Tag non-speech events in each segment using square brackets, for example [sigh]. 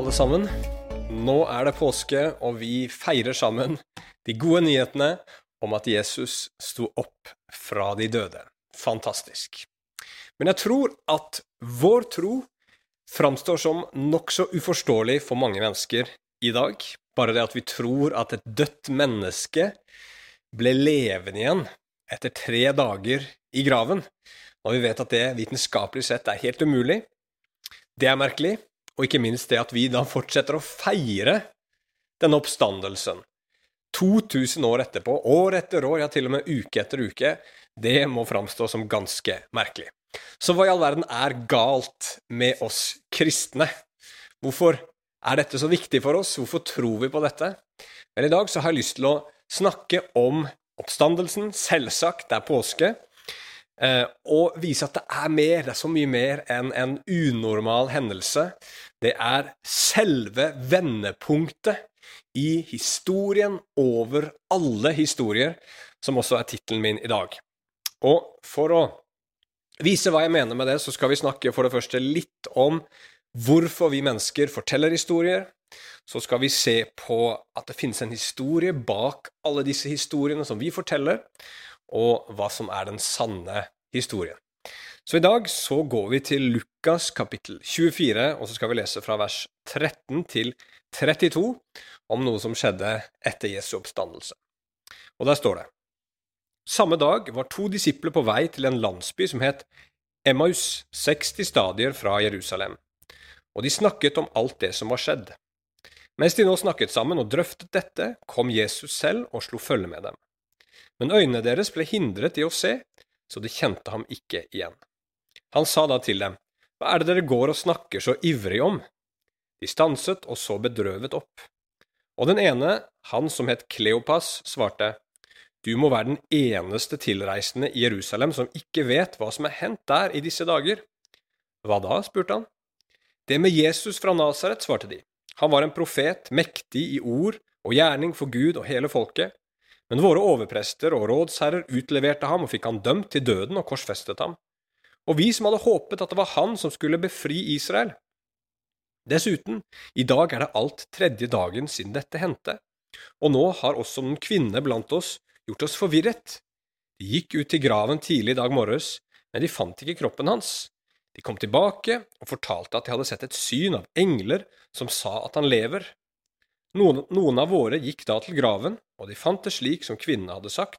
alle sammen. Nå er det påske, og vi feirer sammen de gode nyhetene om at Jesus sto opp fra de døde. Fantastisk. Men jeg tror at vår tro framstår som nokså uforståelig for mange mennesker i dag. Bare det at vi tror at et dødt menneske ble levende igjen etter tre dager i graven, når vi vet at det vitenskapelig sett er helt umulig. Det er merkelig, og ikke minst det at vi da fortsetter å feire denne oppstandelsen. 2000 år etterpå, år etter år, ja til og med uke etter uke, det må framstå som ganske merkelig. Så hva i all verden er galt med oss kristne? Hvorfor er dette så viktig for oss? Hvorfor tror vi på dette? Vel, i dag så har jeg lyst til å snakke om oppstandelsen. Selvsagt, det er påske. Eh, og vise at det er mer, det er så mye mer enn en unormal hendelse. Det er selve vendepunktet i historien over alle historier, som også er tittelen min i dag. Og for å vise hva jeg mener med det, så skal vi snakke for det første litt om hvorfor vi mennesker forteller historier. Så skal vi se på at det finnes en historie bak alle disse historiene som vi forteller og hva som er den sanne historien. Så i dag så går vi til Lukas kapittel 24, og så skal vi lese fra vers 13 til 32 om noe som skjedde etter Jesu oppstandelse. Og der står det Samme dag var to disipler på vei til en landsby som het Emmaus, 60 stadier fra Jerusalem, og de snakket om alt det som var skjedd. Mens de nå snakket sammen og drøftet dette, kom Jesus selv og slo følge med dem. Men øynene deres ble hindret i å se, så de kjente ham ikke igjen. Han sa da til dem, Hva er det dere går og snakker så ivrig om? De stanset og så bedrøvet opp. Og den ene, han som het Kleopas, svarte, Du må være den eneste tilreisende i Jerusalem som ikke vet hva som er hendt der i disse dager. Hva da? spurte han. Det med Jesus fra Nasaret, svarte de. Han var en profet, mektig i ord og gjerning for Gud og hele folket. Men våre overprester og rådsherrer utleverte ham og fikk han dømt til døden og korsfestet ham. Og vi som hadde håpet at det var han som skulle befri Israel. Dessuten, i dag er det alt tredje dagen siden dette hendte, og nå har også noen kvinner blant oss gjort oss forvirret. De gikk ut til graven tidlig i dag morges, men de fant ikke kroppen hans. De kom tilbake og fortalte at de hadde sett et syn av engler som sa at han lever. Noen, noen, av våre gikk da til graven, og de fant det slik som kvinnene hadde sagt,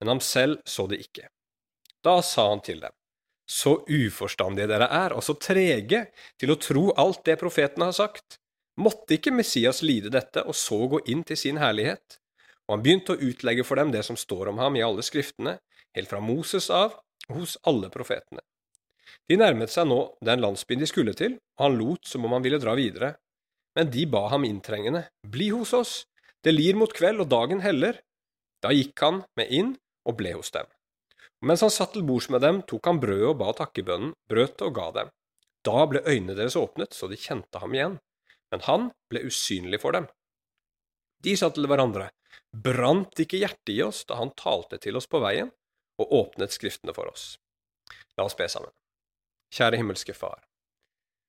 men ham selv så det ikke. Da sa han til dem, så uforstandige dere er, og så trege til å tro alt det profetene har sagt. Måtte ikke Messias lide dette, og så gå inn til sin herlighet? Og han begynte å utlegge for dem det som står om ham i alle skriftene, helt fra Moses av hos alle profetene. De nærmet seg nå den landsbyen de skulle til, og han lot som om han ville dra videre, men de ba ham inntrengende, Bli hos oss, det lir mot kveld og dagen heller. Da gikk han med inn og ble hos dem. Mens han satt til bords med dem, tok han brødet og ba takkebønnen, brøt og ga dem. Da ble øynene deres åpnet, så de kjente ham igjen, men han ble usynlig for dem. De sa til hverandre, brant ikke hjertet i oss da han talte til oss på veien og åpnet Skriftene for oss? La oss be sammen. Kjære himmelske Far.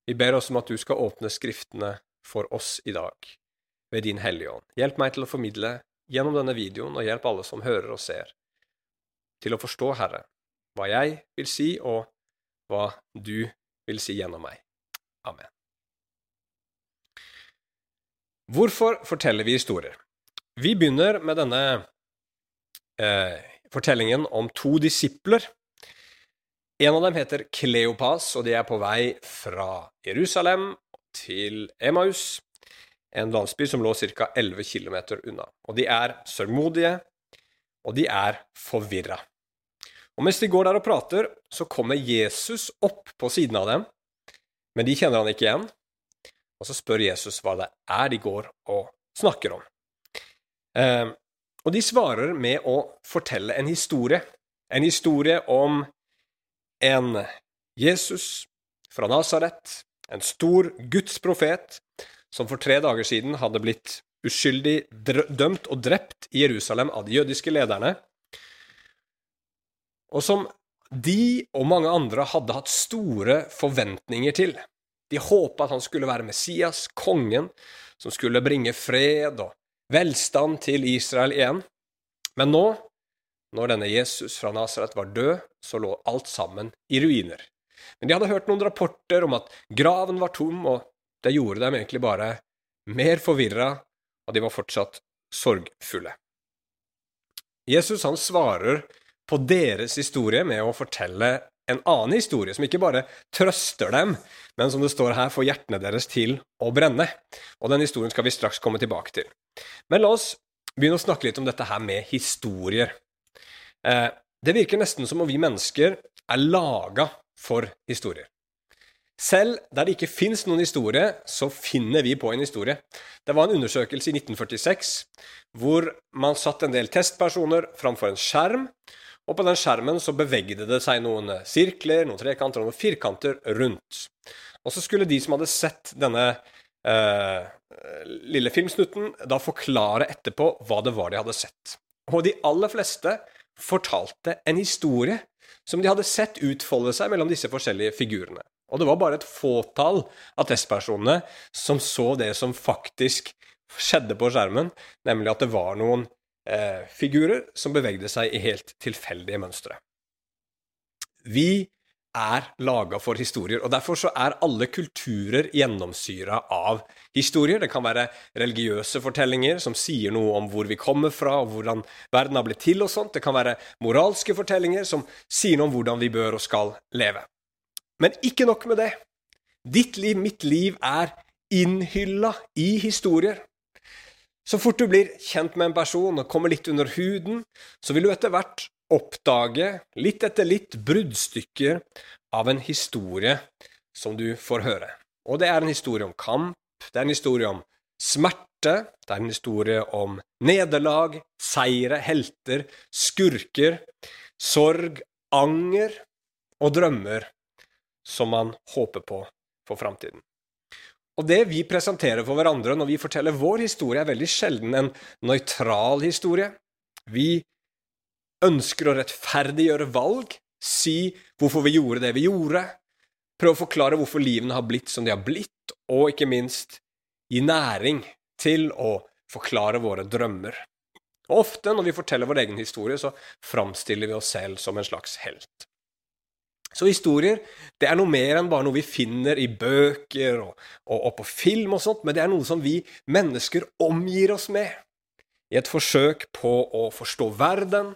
Vi ber oss om at du skal åpne Skriftene for oss i dag, ved Din Hellige Ånd. Hjelp meg til å formidle gjennom denne videoen, og hjelp alle som hører og ser, til å forstå, Herre, hva jeg vil si, og hva du vil si gjennom meg. Amen. Hvorfor forteller vi historier? Vi begynner med denne eh, fortellingen om to disipler. En av dem heter Kleopas, og de er på vei fra Jerusalem til Emaus, en landsby som lå ca. 11 km unna. Og de er sørgmodige, og de er forvirra. Og mens de går der og prater, så kommer Jesus opp på siden av dem, men de kjenner han ikke igjen. Og så spør Jesus hva det er de går og snakker om. Eh, og de svarer med å fortelle en historie. En historie om en Jesus fra Nasaret en stor Guds profet som for tre dager siden hadde blitt uskyldig dømt og drept i Jerusalem av de jødiske lederne, og som de og mange andre hadde hatt store forventninger til. De håpa at han skulle være Messias, kongen, som skulle bringe fred og velstand til Israel igjen. Men nå, når denne Jesus fra Nasaret var død, så lå alt sammen i ruiner. Men de hadde hørt noen rapporter om at graven var tom, og det gjorde dem egentlig bare mer forvirra, og de var fortsatt sorgfulle. Jesus han svarer på deres historie med å fortelle en annen historie, som ikke bare trøster dem, men som det står her, får hjertene deres til å brenne. Og den historien skal vi straks komme tilbake til. Men la oss begynne å snakke litt om dette her med historier. Eh, det virker nesten som om vi mennesker er laga for historier. Selv der det ikke fins noen historie, så finner vi på en historie. Det var en undersøkelse i 1946 hvor man satt en del testpersoner framfor en skjerm, og på den skjermen så bevegde det seg noen sirkler, noen trekanter og noen firkanter rundt. Og så skulle de som hadde sett denne eh, lille filmsnutten, da forklare etterpå hva det var de hadde sett. Og de aller fleste fortalte en historie som de hadde sett utfolde seg mellom disse forskjellige figurene. Og det var bare et fåtall av testpersonene som så det som faktisk skjedde på skjermen, nemlig at det var noen eh, figurer som bevegde seg i helt tilfeldige mønstre. Vi er laga for historier, og derfor så er alle kulturer gjennomsyra av historier. Det kan være religiøse fortellinger som sier noe om hvor vi kommer fra, og hvordan verden har blitt til og sånt. Det kan være moralske fortellinger som sier noe om hvordan vi bør og skal leve. Men ikke nok med det. Ditt liv, mitt liv, er innhylla i historier. Så fort du blir kjent med en person og kommer litt under huden, så vil du etter hvert oppdage, litt etter litt, bruddstykker av en historie som du får høre. Og det er en historie om kamp, det er en historie om smerte, det er en historie om nederlag, seire, helter, skurker, sorg, anger og drømmer som man håper på for framtiden. Og det vi presenterer for hverandre når vi forteller vår historie, er veldig sjelden en nøytral historie. Vi ønsker å rettferdiggjøre valg, si hvorfor vi gjorde det vi gjorde, prøve å forklare hvorfor livene har blitt som de har blitt, og ikke minst gi næring til å forklare våre drømmer. Og ofte når vi forteller vår egen historie, så framstiller vi oss selv som en slags helt. Så historier det er noe mer enn bare noe vi finner i bøker og, og, og, på film og sånt, men det er noe som vi mennesker omgir oss med. I et forsøk på å forstå verden,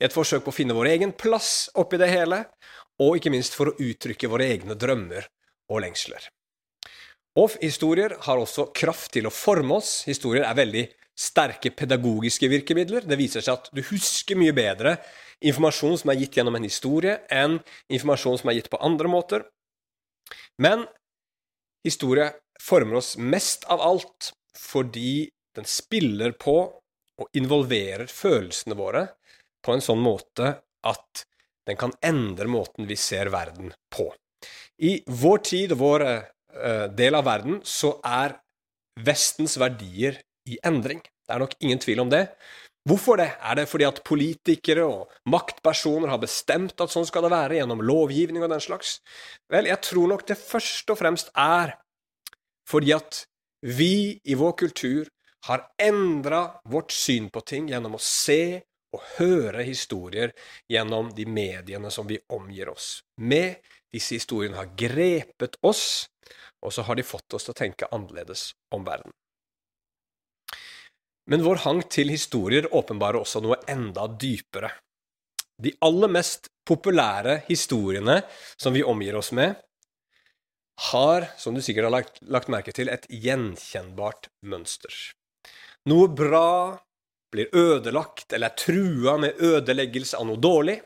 i et forsøk på å finne vår egen plass oppi det hele, og ikke minst for å uttrykke våre egne drømmer og lengsler. Og historier har også kraft til å forme oss. Historier er veldig sterke pedagogiske virkemidler. Det viser seg at du husker mye bedre informasjon som er gitt gjennom en historie, enn informasjon som er gitt på andre måter. Men historie former oss mest av alt fordi den spiller på og involverer følelsene våre på en sånn måte at den kan endre måten vi ser verden på. I vår tid og vår uh, del av verden så er Vestens verdier i endring. Det er nok ingen tvil om det. Hvorfor det? Er det fordi at politikere og maktpersoner har bestemt at sånn skal det være, gjennom lovgivning og den slags? Vel, jeg tror nok det først og fremst er fordi at vi i vår kultur har endra vårt syn på ting gjennom å se og høre historier gjennom de mediene som vi omgir oss med. Disse historiene har grepet oss, og så har de fått oss til å tenke annerledes om verden. Men vår hang til historier åpenbarer også noe enda dypere. De aller mest populære historiene som vi omgir oss med, har, som du sikkert har lagt, lagt merke til, et gjenkjennbart mønster. Noe bra blir ødelagt eller er trua med ødeleggelse av noe dårlig,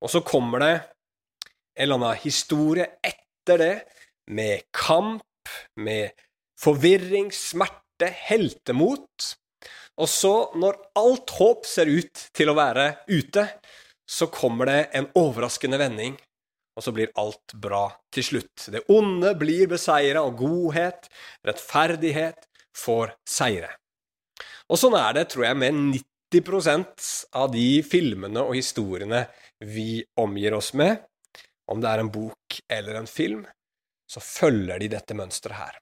og så kommer det en eller annen historie etter det, med kamp, med forvirring, smerte, heltemot, og så, når alt håp ser ut til å være ute, så kommer det en overraskende vending, og så blir alt bra til slutt. Det onde blir beseira, og godhet, rettferdighet, får seire. Og sånn er det, tror jeg, med 90% av de filmene og historiene vi omgir oss med, om det er en bok eller en film, så følger de dette mønsteret her.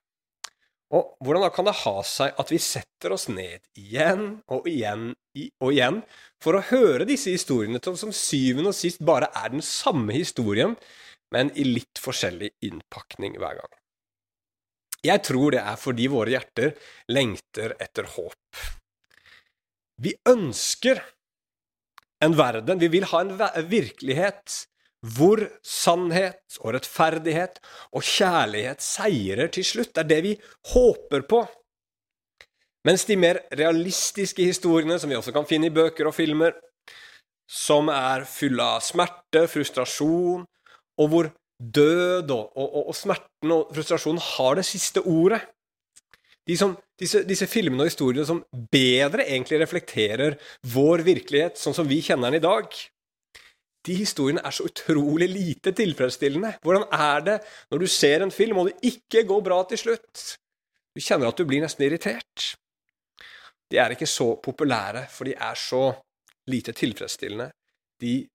Og hvordan da kan det ha seg at vi setter oss ned igjen og igjen og igjen for å høre disse historiene som syvende og sist bare er den samme historien, men i litt forskjellig innpakning hver gang? Jeg tror det er fordi våre hjerter lengter etter håp. Vi ønsker en verden, vi vil ha en virkelighet hvor sannhet og rettferdighet og kjærlighet seirer til slutt. Det er det vi håper på. Mens de mer realistiske historiene, som vi også kan finne i bøker og filmer, som er fulle av smerte, frustrasjon, og hvor død og, og, og smerten og frustrasjonen har det siste ordet de som, disse, disse, filmene og historiene som bedre egentlig reflekterer vår virkelighet sånn som vi kjenner den i dag, de historiene er så utrolig lite tilfredsstillende. Hvordan er det når du ser en film, og det ikke går bra til slutt? Du kjenner at du blir nesten irritert. De er ikke så populære, for de er så lite tilfredsstillende. De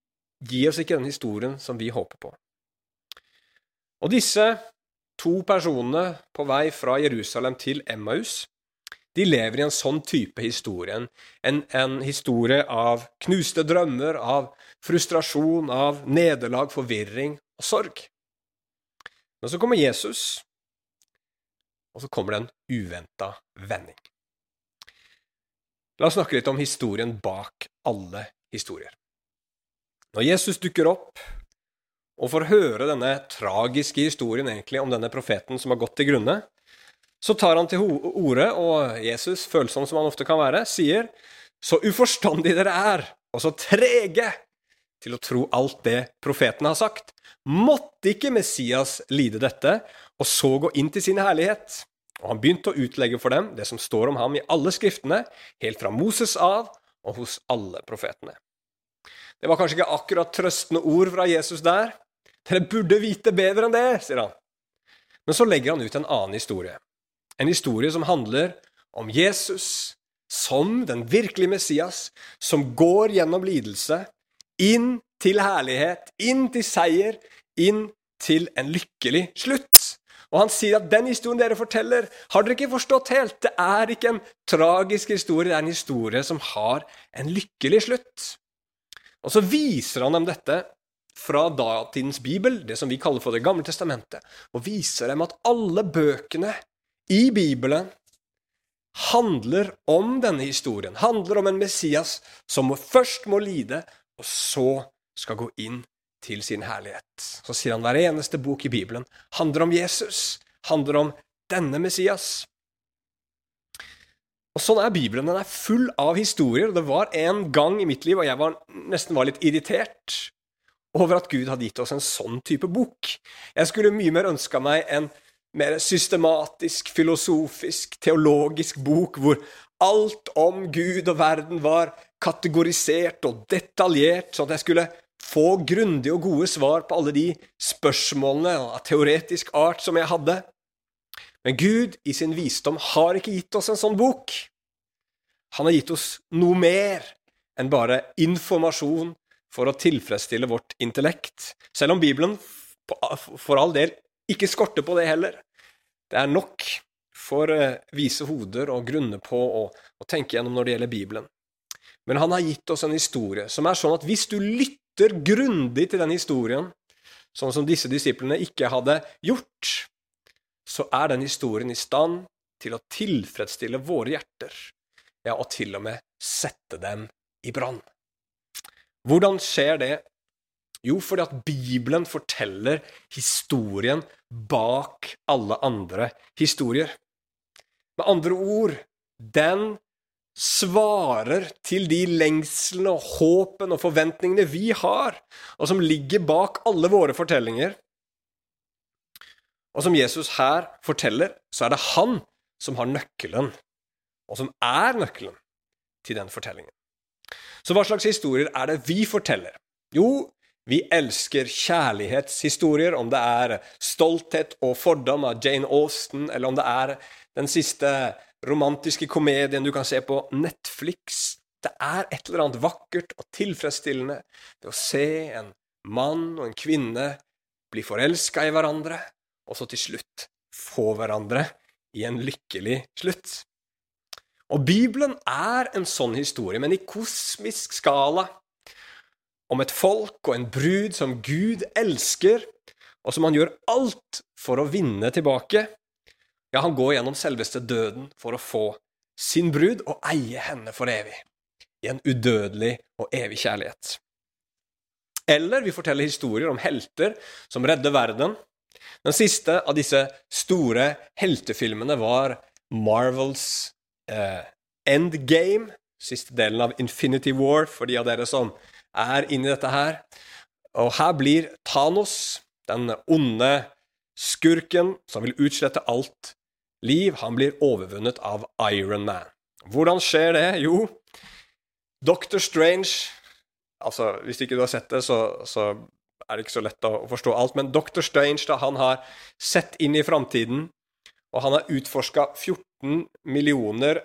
gir oss ikke den historien som vi håper på. Og disse to personene på vei fra Jerusalem til Emmaus de lever i en sånn type historie. En, en historie av knuste drømmer, av frustrasjon, av nederlag, forvirring og sorg. Men så kommer Jesus, og så kommer det en uventa vending. La oss snakke litt om historien bak alle historier. Når Jesus dukker opp og får høre denne tragiske historien egentlig om denne profeten som har gått til grunne, så tar han til orde, og Jesus, følsom som han ofte kan være, sier så uforstandig dere er, og så trege til å tro alt det profeten har sagt. Måtte ikke Messias lide dette, og så gå inn til sin herlighet? Og han begynte å utlegge for dem det som står om ham i alle skriftene, helt fra Moses av og hos alle profetene. Det var kanskje ikke akkurat trøstende ord fra Jesus der. Dere burde vite bedre enn det, sier han. Men så legger han ut en annen historie. En historie som handler om Jesus som den virkelige Messias, som går gjennom lidelse, inn til herlighet, inn til seier, inn til en lykkelig slutt. Og han sier at den historien dere forteller, har dere ikke forstått helt. Det er ikke en tragisk historie, det er en historie som har en lykkelig slutt. Og så viser han dem dette fra datidens bibel, det som vi kaller for Det gamle testamentet, og viser dem at alle bøkene i Bibelen handler om denne historien. Handler om en Messias som først må lide, og så skal gå inn til sin herlighet. Så sier han hver eneste bok i Bibelen handler om Jesus, handler om denne Messias. Og Sånn er Bibelen. Den er full av historier. Det var en gang i mitt liv, og jeg var, nesten var litt irritert over at Gud hadde gitt oss en sånn type bok. Jeg skulle mye mer ønska meg en mer systematisk, filosofisk, teologisk bok hvor alt om Gud og verden var kategorisert og detaljert, sånn at jeg skulle få grundige og gode svar på alle de spørsmålene av teoretisk art som jeg hadde. Men Gud i sin visdom har ikke gitt oss en sånn bok. Han har gitt oss noe mer enn bare informasjon for å tilfredsstille vårt intellekt. Selv om Bibelen for all del ikke skorte på det heller. Det er nok for eh, vise hoder og grunne på å, å tenke gjennom når det gjelder Bibelen. Men han har gitt oss en historie som er sånn at hvis du lytter grundig til den historien, sånn som disse disiplene ikke hadde gjort, så er den historien i stand til å tilfredsstille våre hjerter, ja, og til og med sette dem i brann. Hvordan skjer det? Jo, fordi at Bibelen forteller historien bak alle andre historier. Med andre ord, den svarer til de lengslene og håpene og forventningene vi har, og som ligger bak alle våre fortellinger. Og som Jesus her forteller, så er det han som har nøkkelen, og som er nøkkelen til den fortellingen. Så hva slags historier er det vi forteller? Jo, vi elsker kjærlighetshistorier, om det er stolthet og fordom av Jane Austen, eller om det er den siste romantiske komedien du kan se på Netflix. Det er et eller annet vakkert og tilfredsstillende ved å se en mann og en kvinne bli forelska i hverandre, og så til slutt få hverandre i en lykkelig slutt. Og Bibelen er en sånn historie, men i kosmisk skala, om et folk og en brud som Gud elsker, og som han gjør alt for å vinne tilbake. Ja, han går gjennom selveste døden for å få sin brud og eie henne for evig, i en udødelig og evig kjærlighet. Eller vi forteller historier om helter som redder verden. Den siste av disse store heltefilmene var Marvels eh, Endgame, siste delen av Infinity War, for de av dere som er inni dette her. Og her blir Thanos, den onde skurken som vil utslette alt liv, han blir overvunnet av Iron Man. Hvordan skjer det? Jo, Doctor Strange Altså, hvis ikke du har sett det, så, så er det ikke så lett å forstå alt. Men Doctor Strange, da, han har sett inn i framtiden, og han har utforska 14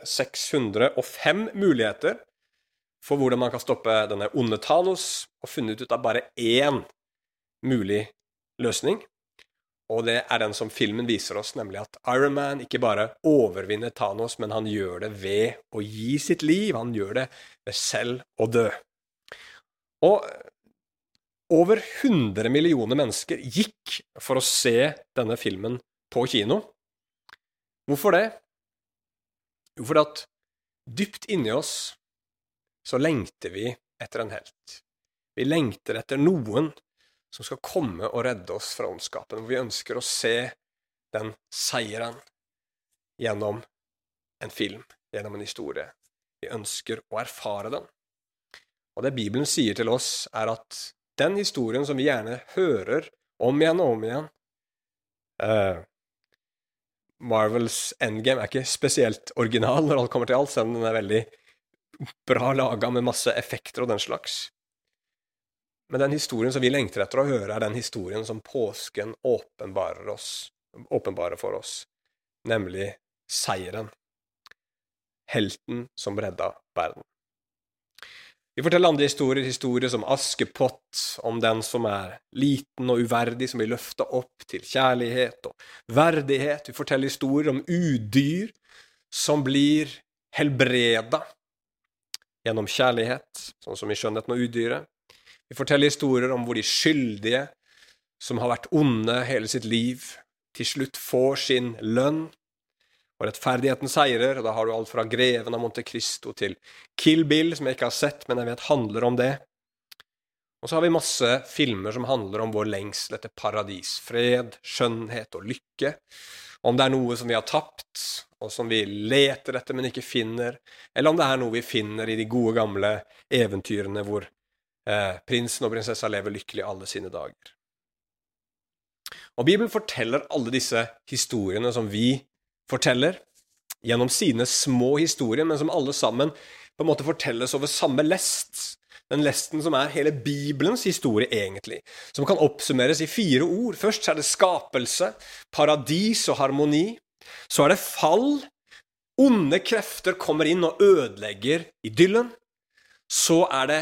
605 muligheter for hvordan man kan stoppe denne onde Thanos, og funnet ut av bare én mulig løsning. Og det er den som filmen viser oss, nemlig at Iron Man ikke bare overvinner Thanos, men han gjør det ved å gi sitt liv. Han gjør det ved selv å dø. Og over 100 millioner mennesker gikk for å se denne filmen på kino. Hvorfor det? Jo, fordi at dypt inni oss så lengter vi etter en helt. Vi lengter etter noen som skal komme og redde oss fra ondskapen. Vi ønsker å se den seieren gjennom en film, gjennom en historie. Vi ønsker å erfare den. Og det Bibelen sier til oss, er at den historien som vi gjerne hører om igjen og om igjen, uh, Marvels Endgame er ikke spesielt original når alt kommer til alt, selv om den er veldig bra laga med masse effekter og den slags. Men den historien som vi lengter etter å høre, er den historien som påsken åpenbarer, oss, åpenbarer for oss, nemlig seieren. Helten som redda verden. Vi forteller andre historier, historier som Askepott, om den som er liten og uverdig, som blir løfta opp til kjærlighet og verdighet. Vi forteller historier om udyr som blir helbreda gjennom kjærlighet, sånn som i Skjønnheten og udyret. Vi forteller historier om hvor de skyldige, som har vært onde hele sitt liv, til slutt får sin lønn og rettferdigheten seirer, og da har du alt fra Greven av Monte Cristo til Kill Bill, som jeg ikke har sett, men jeg vet handler om det. Og så har vi masse filmer som handler om vår lengsel etter paradis, fred, skjønnhet og lykke. Om det er noe som vi har tapt, og som vi leter etter, men ikke finner, eller om det er noe vi finner i de gode, gamle eventyrene hvor eh, prinsen og prinsessa lever lykkelig alle sine dager. Og Bibelen forteller alle disse historiene som vi forteller gjennom sine små historier, men som alle sammen på en måte fortelles over samme lest. Den lesten som er hele Bibelens historie, egentlig. Som kan oppsummeres i fire ord. Først er det skapelse, paradis og harmoni. Så er det fall. Onde krefter kommer inn og ødelegger idyllen. Så er det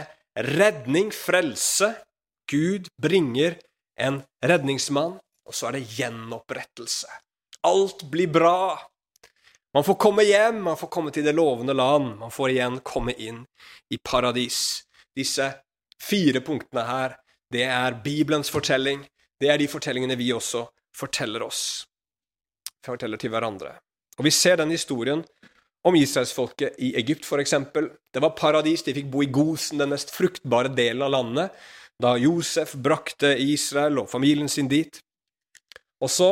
redning, frelse. Gud bringer en redningsmann. Og så er det gjenopprettelse. Alt blir bra. Man får komme hjem, man får komme til det lovende land. Man får igjen komme inn i paradis. Disse fire punktene her, det er Bibelens fortelling. Det er de fortellingene vi også forteller oss. Forteller til hverandre. Og vi ser den historien om israelsfolket i Egypt, f.eks. Det var paradis, de fikk bo i Gosen, den mest fruktbare delen av landet, da Josef brakte Israel og familien sin dit. Og så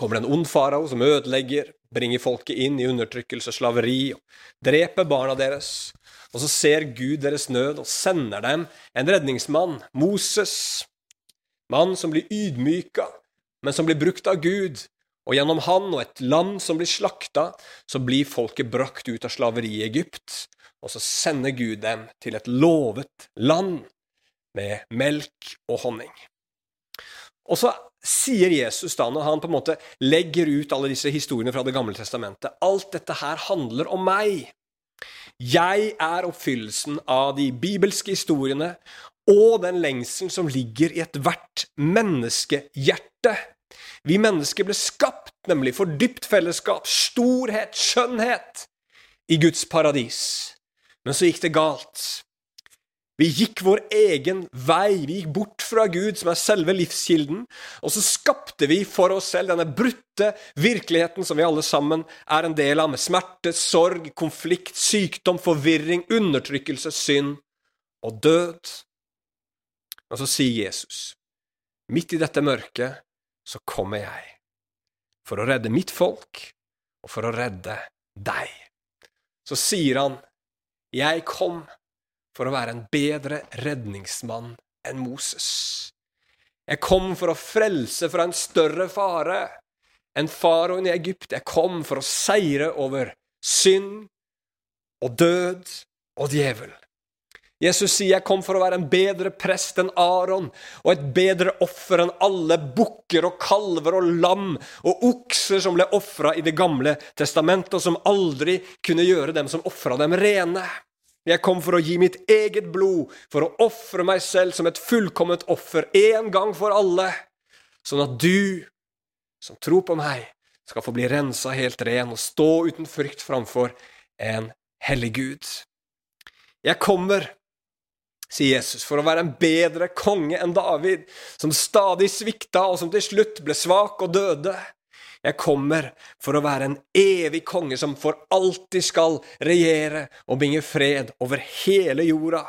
kommer det en ond farao som ødelegger, bringer folket inn i undertrykkelse slaveri, og dreper barna deres. Og så ser Gud deres nød og sender dem en redningsmann, Moses, mann som blir ydmyka, men som blir brukt av Gud. Og gjennom han og et land som blir slakta, så blir folket brakt ut av slaveriet i Egypt. Og så sender Gud dem til et lovet land med melk og honning. Og så sier Jesus da, når han på en måte legger ut alle disse historiene fra Det gamle testamentet, alt dette her handler om meg. Jeg er oppfyllelsen av de bibelske historiene og den lengselen som ligger i ethvert menneskehjerte. Vi mennesker ble skapt nemlig for dypt fellesskap, storhet, skjønnhet i Guds paradis. Men så gikk det galt. Vi gikk vår egen vei, vi gikk bort fra Gud, som er selve livskilden, og så skapte vi for oss selv denne brutte virkeligheten som vi alle sammen er en del av, med smerte, sorg, konflikt, sykdom, forvirring, undertrykkelse, synd og død. Og så sier Jesus, midt i dette mørket så kommer jeg, for å redde mitt folk og for å redde deg. Så sier han, jeg kom for å være en bedre redningsmann enn Moses. Jeg kom for å frelse fra en større fare enn faraoen i Egypt. Jeg kom for å seire over synd og død og djevel. Jesus sier jeg kom for å være en bedre prest enn Aron og et bedre offer enn alle bukker og kalver og lam og okser som ble ofra i Det gamle testamentet, og som aldri kunne gjøre dem som ofra dem, rene. Jeg kom for å gi mitt eget blod, for å ofre meg selv som et fullkomment offer en gang for alle, sånn at du, som tror på meg, skal få bli rensa helt ren og stå uten frykt framfor en hellig Gud. Jeg kommer, sier Jesus, for å være en bedre konge enn David, som stadig svikta og som til slutt ble svak og døde. Jeg kommer for å være en evig konge som for alltid skal regjere og bringe fred over hele jorda.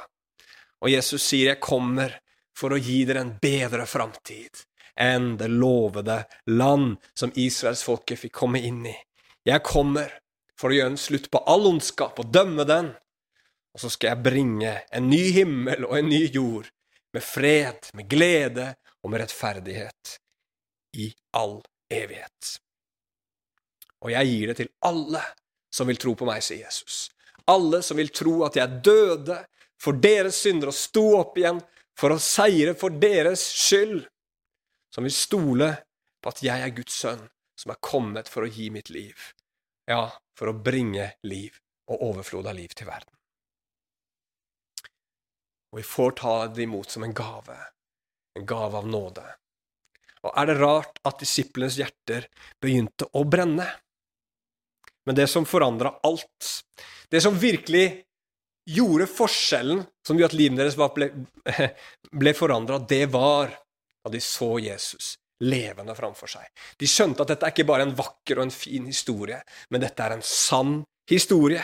Og Jesus sier, 'Jeg kommer for å gi dere en bedre framtid' enn det lovede land som israelsfolket fikk komme inn i. Jeg kommer for å gjøre en slutt på all ondskap og dømme den. Og så skal jeg bringe en ny himmel og en ny jord, med fred, med glede og med rettferdighet, i all evighet. Og jeg gir det til alle som vil tro på meg, sier Jesus. Alle som vil tro at jeg døde for deres synder og sto opp igjen for å seire for deres skyld. Som vil stole på at jeg er Guds sønn, som er kommet for å gi mitt liv. Ja, for å bringe liv og overflod av liv til verden. Og vi får ta det imot som en gave, en gave av nåde. Og er det rart at disiplenes hjerter begynte å brenne? Men det som forandra alt, det som virkelig gjorde forskjellen, som gjorde at livet deres ble, [laughs] ble forandra, det var da de så Jesus levende framfor seg. De skjønte at dette er ikke bare en vakker og en fin historie, men dette er en sann historie.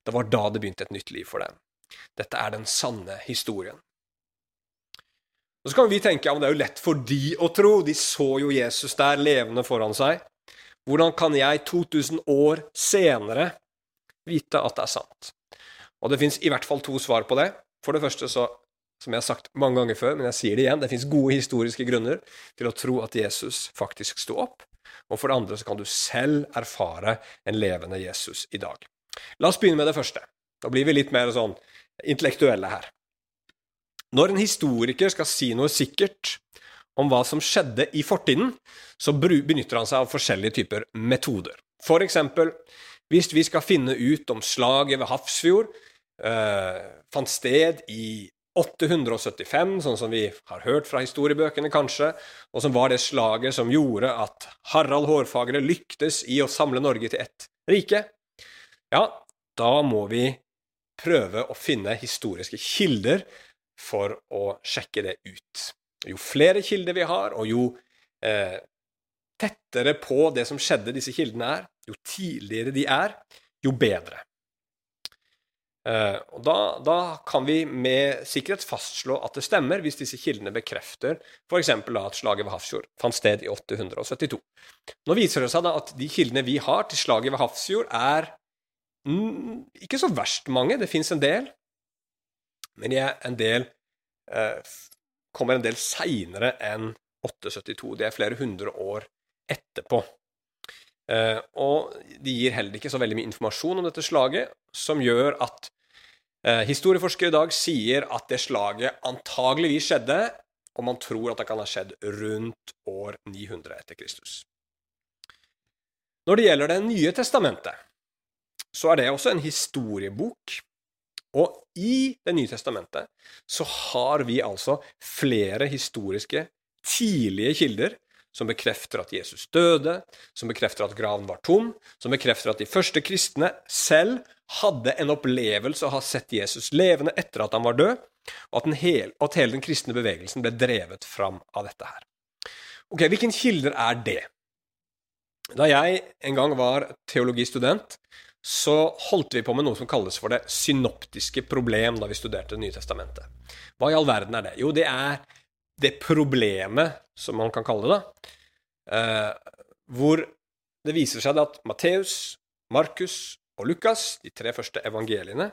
Det var da det begynte et nytt liv for dem. Dette er den sanne historien. Og Så kan vi tenke ja, det er jo lett for de å tro. De så jo Jesus der levende foran seg. Hvordan kan jeg 2000 år senere vite at det er sant? Og det fins i hvert fall to svar på det. For det første så, som jeg har sagt mange ganger før, men jeg sier det igjen, det fins gode historiske grunner til å tro at Jesus faktisk sto opp. Og for det andre så kan du selv erfare en levende Jesus i dag. La oss begynne med det første. Da blir vi litt mer sånn intellektuelle her. Når en historiker skal si noe sikkert om hva som skjedde i fortiden, så benytter han seg av forskjellige typer metoder. For eksempel, hvis vi skal finne ut om slaget ved Hafrsfjord eh, fant sted i 875, sånn som vi har hørt fra historiebøkene, kanskje, og som var det slaget som gjorde at Harald Hårfagre lyktes i å samle Norge til ett rike, ja, da må vi prøve å finne historiske kilder for å sjekke det ut. Jo flere kilder vi har, og jo eh, tettere på det som skjedde disse kildene er, jo tidligere de er, jo bedre. Eh, og da, da, kan vi med sikkerhet fastslå at det stemmer, hvis disse kildene bekrefter f.eks. at slaget ved Hafrsfjord fant sted i 872. Nå viser det seg da at de kildene vi har til slaget ved Hafrsfjord, er mm, ikke så verst mange. Det fins en del, men de er en del eh, kommer en del seinere enn 872. Det er flere hundre år etterpå. Eh, og de gir heller ikke så veldig mye informasjon om dette slaget, som gjør at eh, historieforskere i dag sier at det slaget antageligvis skjedde, og man tror at det kan ha skjedd rundt år 900 etter Kristus. Når det gjelder Det nye testamentet, så er det også en historiebok og i Det nye testamentet så har vi altså flere historiske, tidlige kilder som bekrefter at Jesus døde, som bekrefter at graven var tom, som bekrefter at de første kristne selv hadde en opplevelse av å ha sett Jesus levende etter at han var død, og at, hel, at hele den kristne bevegelsen ble drevet fram av dette her. Ok, Hvilke kilder er det? Da jeg en gang var teologistudent, så holdt vi på med noe som kalles for det synoptiske problem da vi studerte Det nye testamentet. Hva i all verden er det? Jo, det er det problemet, som man kan kalle det, da, eh, hvor det viser seg at Matteus, Markus og Lukas, de tre første evangeliene,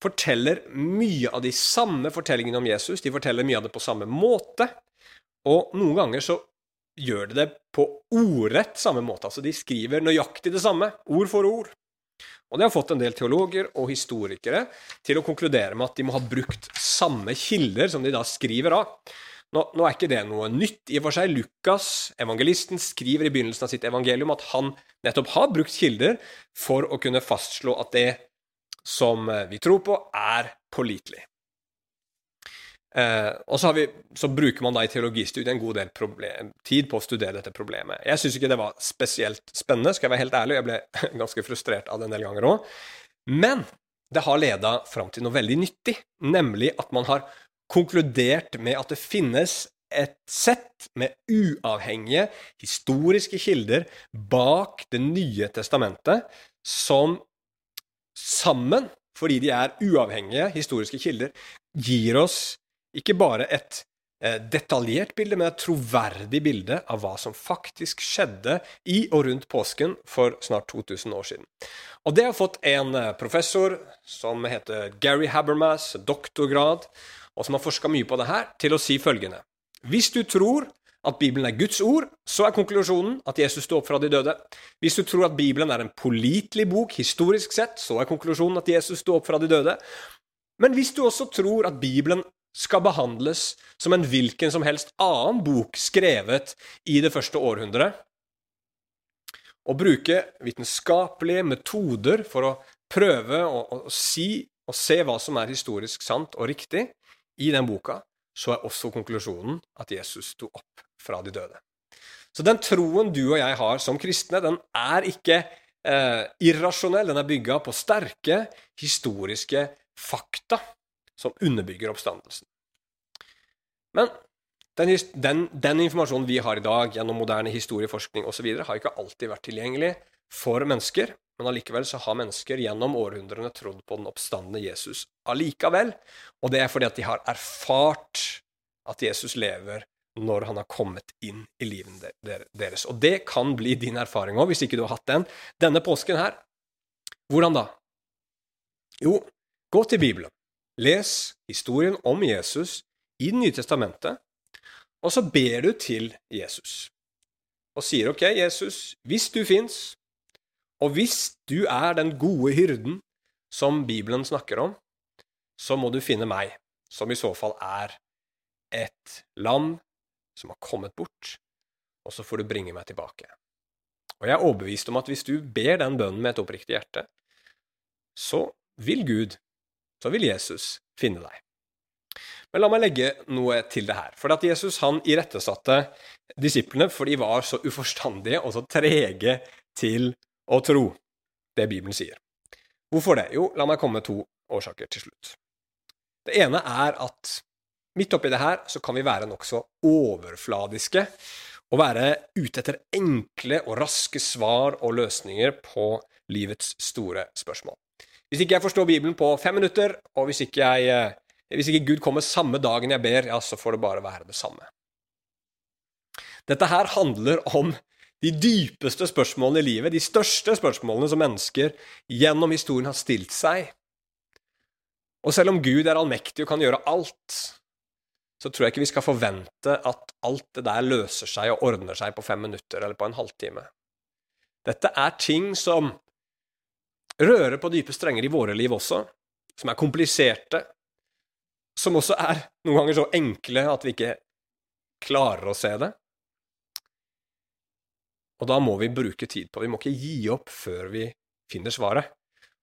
forteller mye av de samme fortellingene om Jesus. De forteller mye av det på samme måte. Og noen ganger så gjør de det på ordrett samme måte. Altså de skriver nøyaktig det samme, ord for ord. Og det har fått en del teologer og historikere til å konkludere med at de må ha brukt samme kilder som de da skriver av. Nå, nå, er ikke det noe nytt i og for seg. Lukas, evangelisten, skriver i begynnelsen av sitt evangelium at han nettopp har brukt kilder for å kunne fastslå at det som vi tror på, er pålitelig. Eh, og så, vi, så, bruker man da i teologistudiet en god del problem, tid på å studere dette problemet. Jeg syns ikke det var spesielt spennende, skal jeg være helt ærlig. Jeg ble [laughs] ganske frustrert av det en del ganger òg. Men det har leda fram til noe veldig nyttig, nemlig at man har konkludert med at det finnes et sett med uavhengige historiske kilder bak Det nye testamentet som sammen, fordi de er uavhengige historiske kilder, gir oss ikke bare et eh, detaljert bilde, men et troverdig bilde av hva som faktisk skjedde i og rundt påsken for snart 2000 år siden. Og det har fått en eh, professor som heter Gary Habermas, doktorgrad, og som har forska mye på det her, til å si følgende Hvis du tror at Bibelen er Guds ord, så er konklusjonen at Jesus sto opp fra de døde. Hvis du tror at Bibelen er en pålitelig bok historisk sett, så er konklusjonen at Jesus sto opp fra de døde. Men hvis du også tror at Bibelen skal behandles som en hvilken som helst annen bok skrevet i det første århundret, og bruke vitenskapelige metoder for å prøve å, å, si og se hva som er historisk sant og riktig i den boka, så er også konklusjonen at Jesus sto opp fra de døde. Så den troen du og jeg har som kristne, den er ikke eh, irrasjonell. Den er bygga på sterke historiske fakta som underbygger oppstandelsen. Men den, den, den, informasjonen vi har i dag gjennom moderne historieforskning osv., har ikke alltid vært tilgjengelig for mennesker. Men allikevel så har mennesker gjennom århundrene trodd på den oppstandende Jesus allikevel. Og det er fordi at de har erfart at Jesus lever når han har kommet inn i livet deres. Og det kan bli din erfaring òg, hvis ikke du har hatt den. Denne påsken her, hvordan da? Jo, gå til Bibelen. Les historien om Jesus i Det nye testamentet, og så ber du til Jesus. Og sier OK, Jesus, hvis du fins, og hvis du er den gode hyrden som Bibelen snakker om, så må du finne meg, som i så fall er et lam som har kommet bort, og så får du bringe meg tilbake. Og jeg er overbevist om at hvis du ber den bønnen med et oppriktig hjerte, så vil Gud så vil Jesus finne deg. Men la meg legge noe til det her. For at Jesus han irettesatte disiplene, for de var så uforstandige og så trege til å tro det Bibelen sier. Hvorfor det? Jo, la meg komme med to årsaker til slutt. Det ene er at midt oppi det her så kan vi være nokså overfladiske og være ute etter enkle og raske svar og løsninger på livets store spørsmål. Hvis ikke jeg forstår Bibelen på fem minutter, og hvis ikke, jeg, eh, hvis ikke Gud kommer samme dagen jeg ber, ja, så får det bare være det samme. Dette her handler om de dypeste spørsmålene i livet, de største spørsmålene som mennesker gjennom historien har stilt seg. Og selv om Gud er allmektig og kan gjøre alt, så tror jeg ikke vi skal forvente at alt det der løser seg og ordner seg på fem minutter eller på en halvtime. Dette er ting som rører på dype strenger i våre liv også, som er kompliserte, som også er noen ganger så enkle at vi ikke klarer å se det. Og da må vi bruke tid på det. Vi må ikke gi opp før vi finner svaret.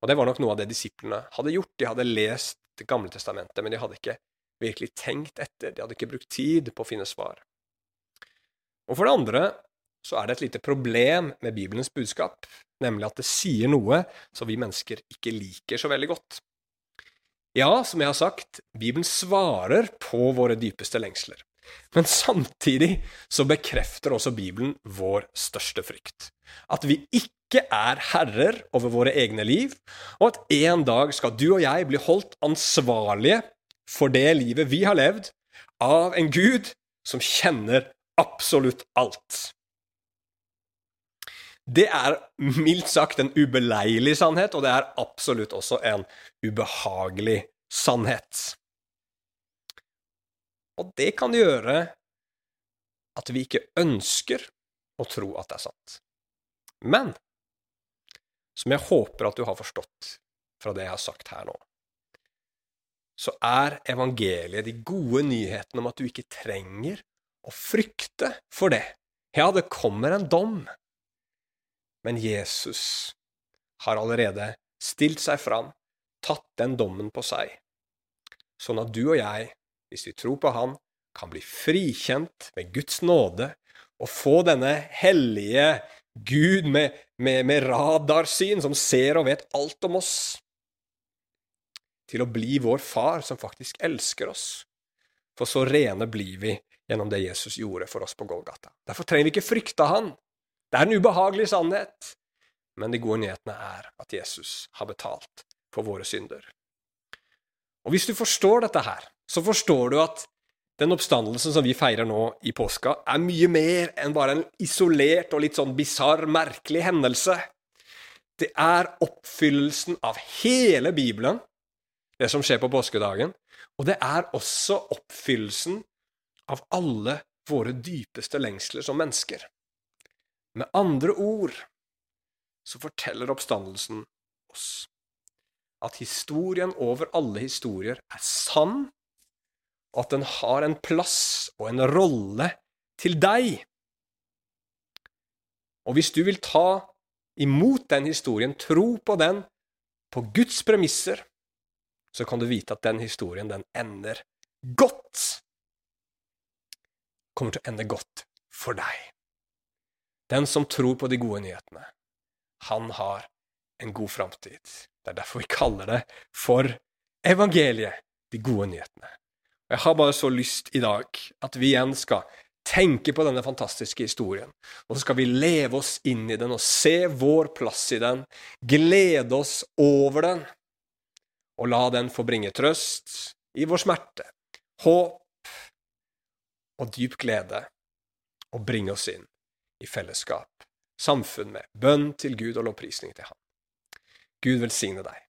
Og det var nok noe av det disiplene hadde gjort. De hadde lest Det gamle testamentet, men de hadde ikke virkelig tenkt etter. De hadde ikke brukt tid på å finne svar. Og for det andre så er det et lite problem med Bibelens budskap, nemlig at det sier noe som vi mennesker ikke liker så veldig godt. Ja, som jeg har sagt, Bibelen svarer på våre dypeste lengsler. Men samtidig så bekrefter også Bibelen vår største frykt. At vi ikke er herrer over våre egne liv, og at en dag skal du og jeg bli holdt ansvarlige for det livet vi har levd, av en Gud som kjenner absolutt alt. Det er mildt sagt en ubeleilig sannhet, og det er absolutt også en ubehagelig sannhet. Og det kan gjøre at vi ikke ønsker å tro at det er sant. Men som jeg håper at du har forstått fra det jeg har sagt her nå, så er evangeliet de gode nyhetene om at du ikke trenger å frykte for det. Ja, det kommer en dom, men Jesus har allerede stilt seg fram, tatt den dommen på seg, sånn at du og jeg, hvis vi tror på Han, kan bli frikjent ved Guds nåde og få denne hellige Gud med, med, med radarsyn, som ser og vet alt om oss, til å bli vår far, som faktisk elsker oss. For så rene blir vi gjennom det Jesus gjorde for oss på Golgata. Derfor trenger vi ikke frykte Han. Det er en ubehagelig sannhet, men de gode nyhetene er at Jesus har betalt for våre synder. Og hvis du forstår dette her, så forstår du at den oppstandelsen som vi feirer nå i påska, er mye mer enn bare en isolert og litt sånn bisarr, merkelig hendelse. Det er oppfyllelsen av hele Bibelen, det som skjer på påskedagen, og det er også oppfyllelsen av alle våre dypeste lengsler som mennesker. Med andre ord så forteller oppstandelsen oss at historien over alle historier er sann, og at den har en plass og en rolle til deg. Og hvis du vil ta imot den historien, tro på den på Guds premisser, så kan du vite at den historien, den ender godt. Kommer til å ende godt for deg. Den som tror på de gode nyhetene, han har en god framtid. Det er derfor vi kaller det for evangeliet, de gode nyhetene. Og Jeg har bare så lyst i dag at vi igjen skal tenke på denne fantastiske historien, og så skal vi leve oss inn i den og se vår plass i den, glede oss over den, og la den få bringe trøst i vår smerte, håp og dyp glede, og bringe oss inn i fellesskap, samfunn med bønn til Gud og lovprisning til Han. Gud velsigne deg.